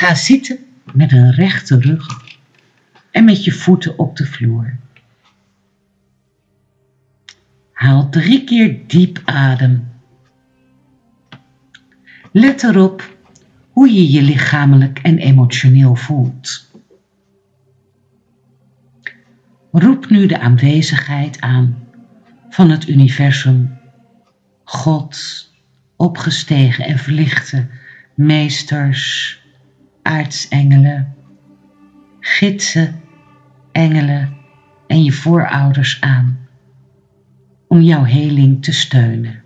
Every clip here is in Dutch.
Ga zitten met een rechte rug en met je voeten op de vloer. Haal drie keer diep adem. Let erop hoe je je lichamelijk en emotioneel voelt. Roep nu de aanwezigheid aan van het universum, God, opgestegen en verlichte meesters, aartsengelen, gidsen, engelen en je voorouders aan om jouw heling te steunen.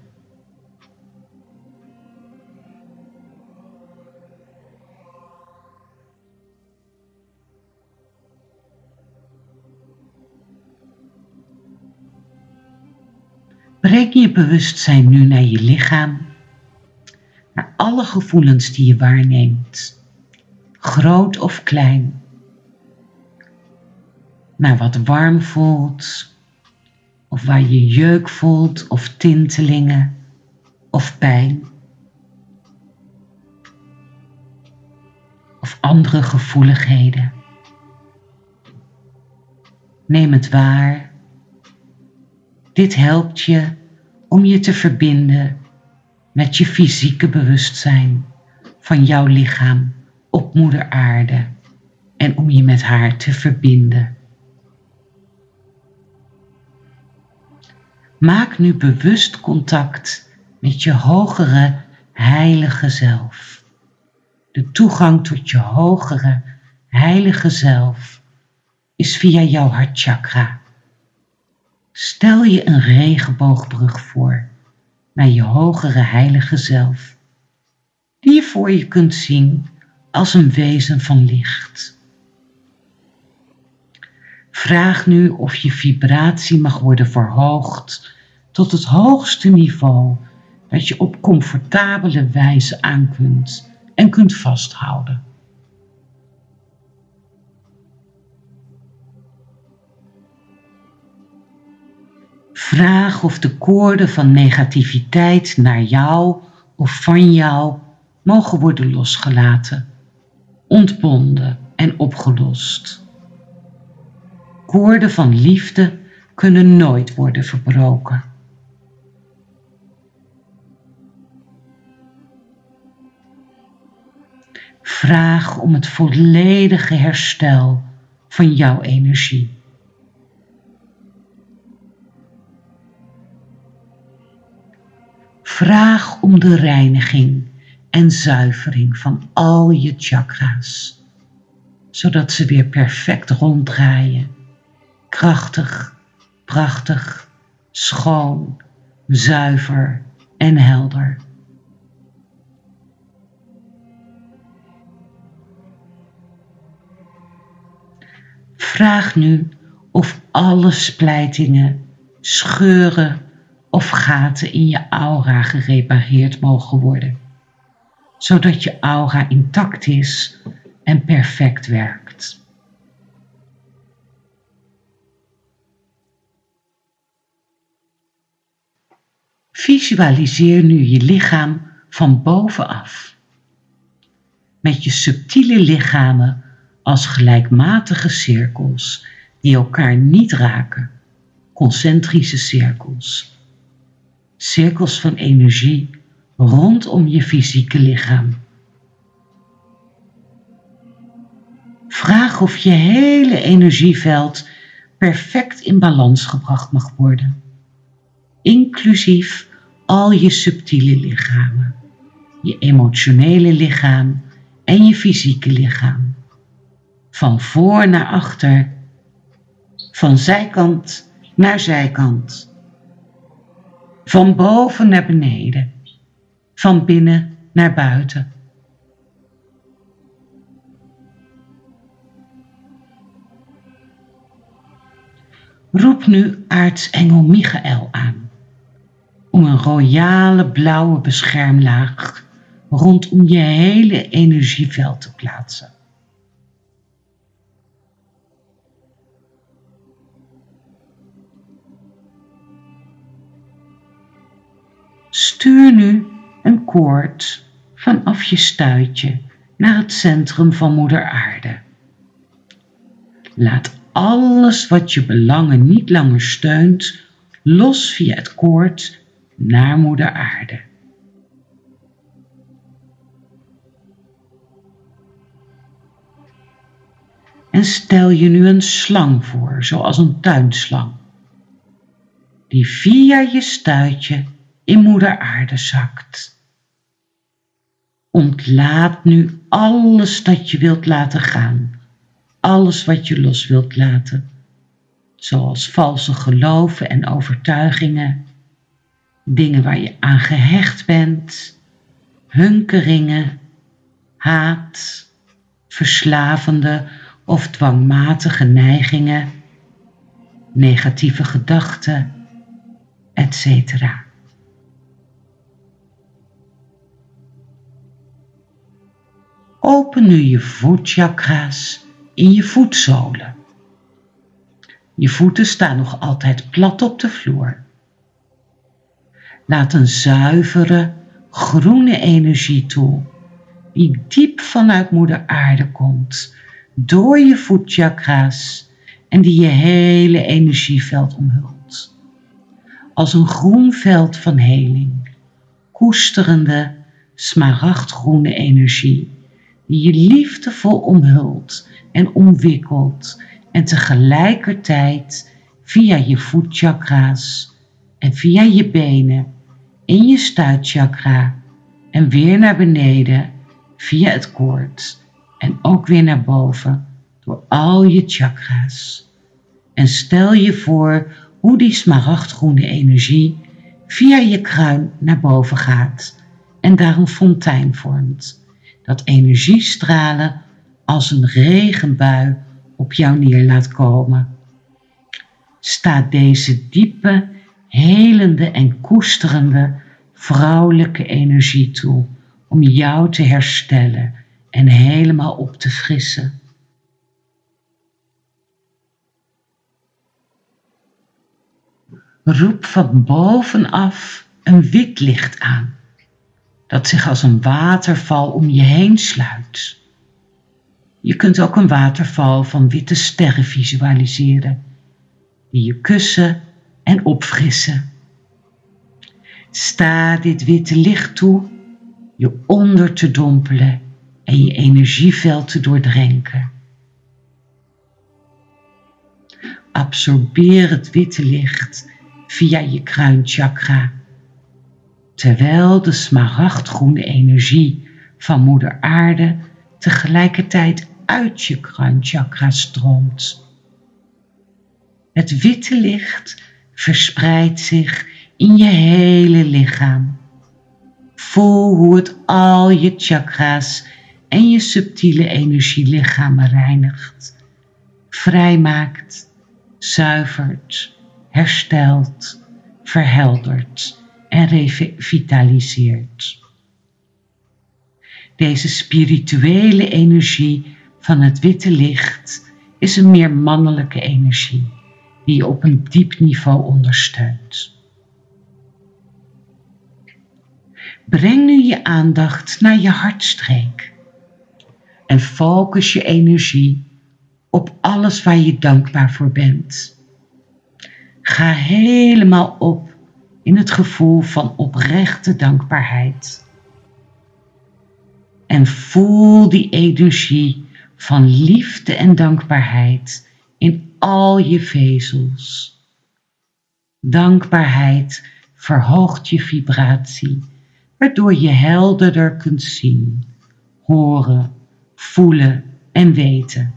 Breng je bewustzijn nu naar je lichaam, naar alle gevoelens die je waarneemt, groot of klein, naar wat warm voelt, of waar je jeuk voelt of tintelingen of pijn. Of andere gevoeligheden. Neem het waar. Dit helpt je om je te verbinden met je fysieke bewustzijn van jouw lichaam op moeder aarde en om je met haar te verbinden. Maak nu bewust contact met je hogere heilige zelf. De toegang tot je hogere heilige zelf is via jouw hartchakra. Stel je een regenboogbrug voor naar je hogere heilige zelf, die je voor je kunt zien als een wezen van licht. Vraag nu of je vibratie mag worden verhoogd tot het hoogste niveau dat je op comfortabele wijze aan kunt en kunt vasthouden. Vraag of de koorden van negativiteit naar jou of van jou mogen worden losgelaten, ontbonden en opgelost. Koorden van liefde kunnen nooit worden verbroken. Vraag om het volledige herstel van jouw energie. Vraag om de reiniging en zuivering van al je chakra's, zodat ze weer perfect ronddraaien, krachtig, prachtig, schoon, zuiver en helder. Vraag nu of alle splijtingen, scheuren of gaten in je aura gerepareerd mogen worden, zodat je aura intact is en perfect werkt. Visualiseer nu je lichaam van bovenaf. Met je subtiele lichamen als gelijkmatige cirkels die elkaar niet raken, concentrische cirkels. Cirkels van energie rondom je fysieke lichaam. Vraag of je hele energieveld perfect in balans gebracht mag worden, inclusief al je subtiele lichamen, je emotionele lichaam en je fysieke lichaam van voor naar achter, van zijkant naar zijkant, van boven naar beneden, van binnen naar buiten. Roep nu aartsengel Michael aan om een royale blauwe beschermlaag rondom je hele energieveld te plaatsen. Stuur nu koord vanaf je stuitje naar het centrum van Moeder Aarde. Laat alles wat je belangen niet langer steunt los via het koord naar Moeder Aarde. En stel je nu een slang voor, zoals een tuinslang, die via je stuitje in Moeder Aarde zakt. Ontlaat nu alles dat je wilt laten gaan, alles wat je los wilt laten, zoals valse geloven en overtuigingen, dingen waar je aan gehecht bent, hunkeringen, haat, verslavende of dwangmatige neigingen, negatieve gedachten, etc. Open nu je voetchakra's in je voetzolen. Je voeten staan nog altijd plat op de vloer. Laat een zuivere, groene energie toe, die diep vanuit moeder aarde komt, door je voetchakra's en die je hele energieveld omhult. Als een groen veld van heling, koesterende, smaragdgroene energie, die je liefdevol omhult en omwikkelt en tegelijkertijd via je voetchakra's en via je benen in je stuitchakra en weer naar beneden via het koord en ook weer naar boven door al je chakra's. En stel je voor hoe die smaragdgroene energie via je kruin naar boven gaat en daar een fontein vormt, dat energiestralen als een regenbui op jou neer laat komen. Staat deze diepe, helende en koesterende vrouwelijke energie toe om jou te herstellen en helemaal op te frissen. Roep van bovenaf een wit licht aan, dat zich als een waterval om je heen sluit. Je kunt ook een waterval van witte sterren visualiseren, die je kussen en opfrissen. Sta dit witte licht toe je onder te dompelen en je energieveld te doordrenken. Absorbeer het witte licht via je kruinchakra, terwijl de smaragdgroene energie van Moeder Aarde tegelijkertijd uit je kruinchakra stroomt. Het witte licht verspreidt zich in je hele lichaam. Voel hoe het al je chakra's en je subtiele energielichamen reinigt, vrijmaakt, zuivert, herstelt, verheldert en revitaliseert. Deze spirituele energie van het witte licht is een meer mannelijke energie die je op een diep niveau ondersteunt. Breng nu je aandacht naar je hartstreek en focus je energie op alles waar je dankbaar voor bent. Ga helemaal op in het gevoel van oprechte dankbaarheid. En voel die energie van liefde en dankbaarheid in al je vezels. Dankbaarheid verhoogt je vibratie, waardoor je helderder kunt zien, horen, voelen en weten.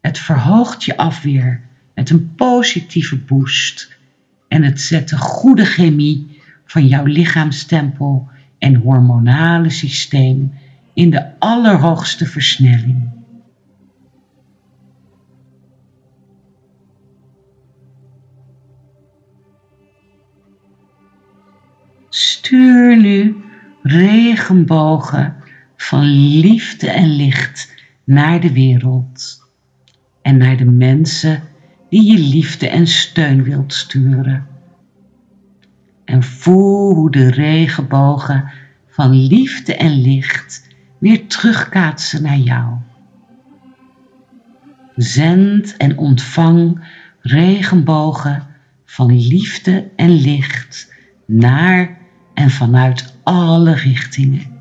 Het verhoogt je afweer met een positieve boost en het zet de goede chemie van jouw lichaamstempel en hormonale systeem in de allerhoogste versnelling. Stuur nu regenbogen van liefde en licht naar de wereld en naar de mensen die je liefde en steun wilt sturen. En voel hoe de regenbogen van liefde en licht weer terugkaatsen naar jou. Zend en ontvang regenbogen van liefde en licht naar en vanuit alle richtingen.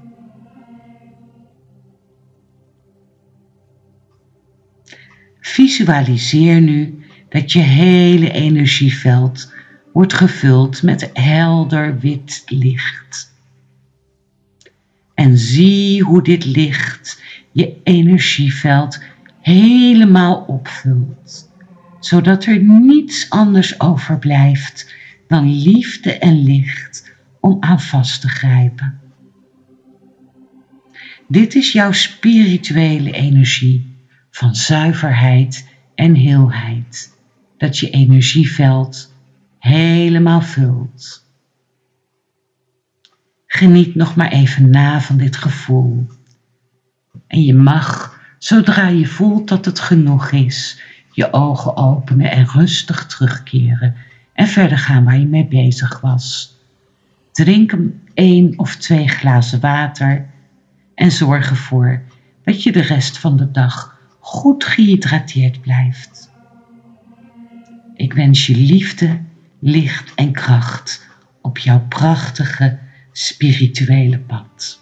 Visualiseer nu dat je hele energieveld wordt gevuld met helder wit licht. En zie hoe dit licht je energieveld helemaal opvult, zodat er niets anders overblijft dan liefde en licht om aan vast te grijpen. Dit is jouw spirituele energie van zuiverheid en heelheid, dat je energieveld helemaal vult. Geniet nog maar even na van dit gevoel. En je mag, zodra je voelt dat het genoeg is, je ogen openen en rustig terugkeren en verder gaan waar je mee bezig was. Drink een of twee glazen water en zorg ervoor dat je de rest van de dag goed gehydrateerd blijft. Ik wens je liefde, licht en kracht op jouw prachtige spirituele pad.